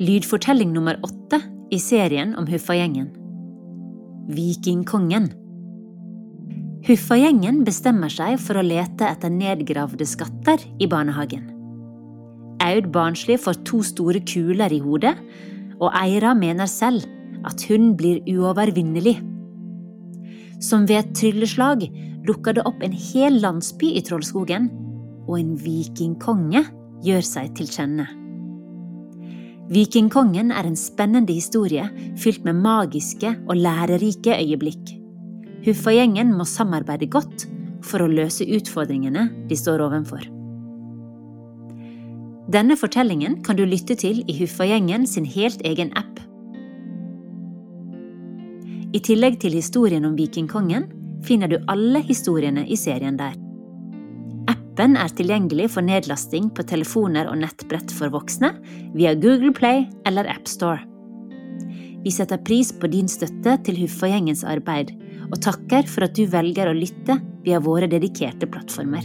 Lydfortelling nummer åtte i serien om Huffagjengen. Vikingkongen. Huffagjengen bestemmer seg for å lete etter nedgravde skatter i barnehagen. Aud Barnsli får to store kuler i hodet, og Eira mener selv at hun blir uovervinnelig. Som ved et trylleslag dukker det opp en hel landsby i Trollskogen, og en vikingkonge gjør seg til kjenne. Vikingkongen er en spennende historie fylt med magiske og lærerike øyeblikk. Huffagjengen må samarbeide godt for å løse utfordringene de står overfor. Denne fortellingen kan du lytte til i Huffagjengen sin helt egen app. I tillegg til historien om Vikingkongen finner du alle historiene i serien der. Appen er tilgjengelig for nedlasting på telefoner og nettbrett for voksne via Google Play eller AppStore. Vi setter pris på din støtte til Huffa-gjengens arbeid, og takker for at du velger å lytte via våre dedikerte plattformer.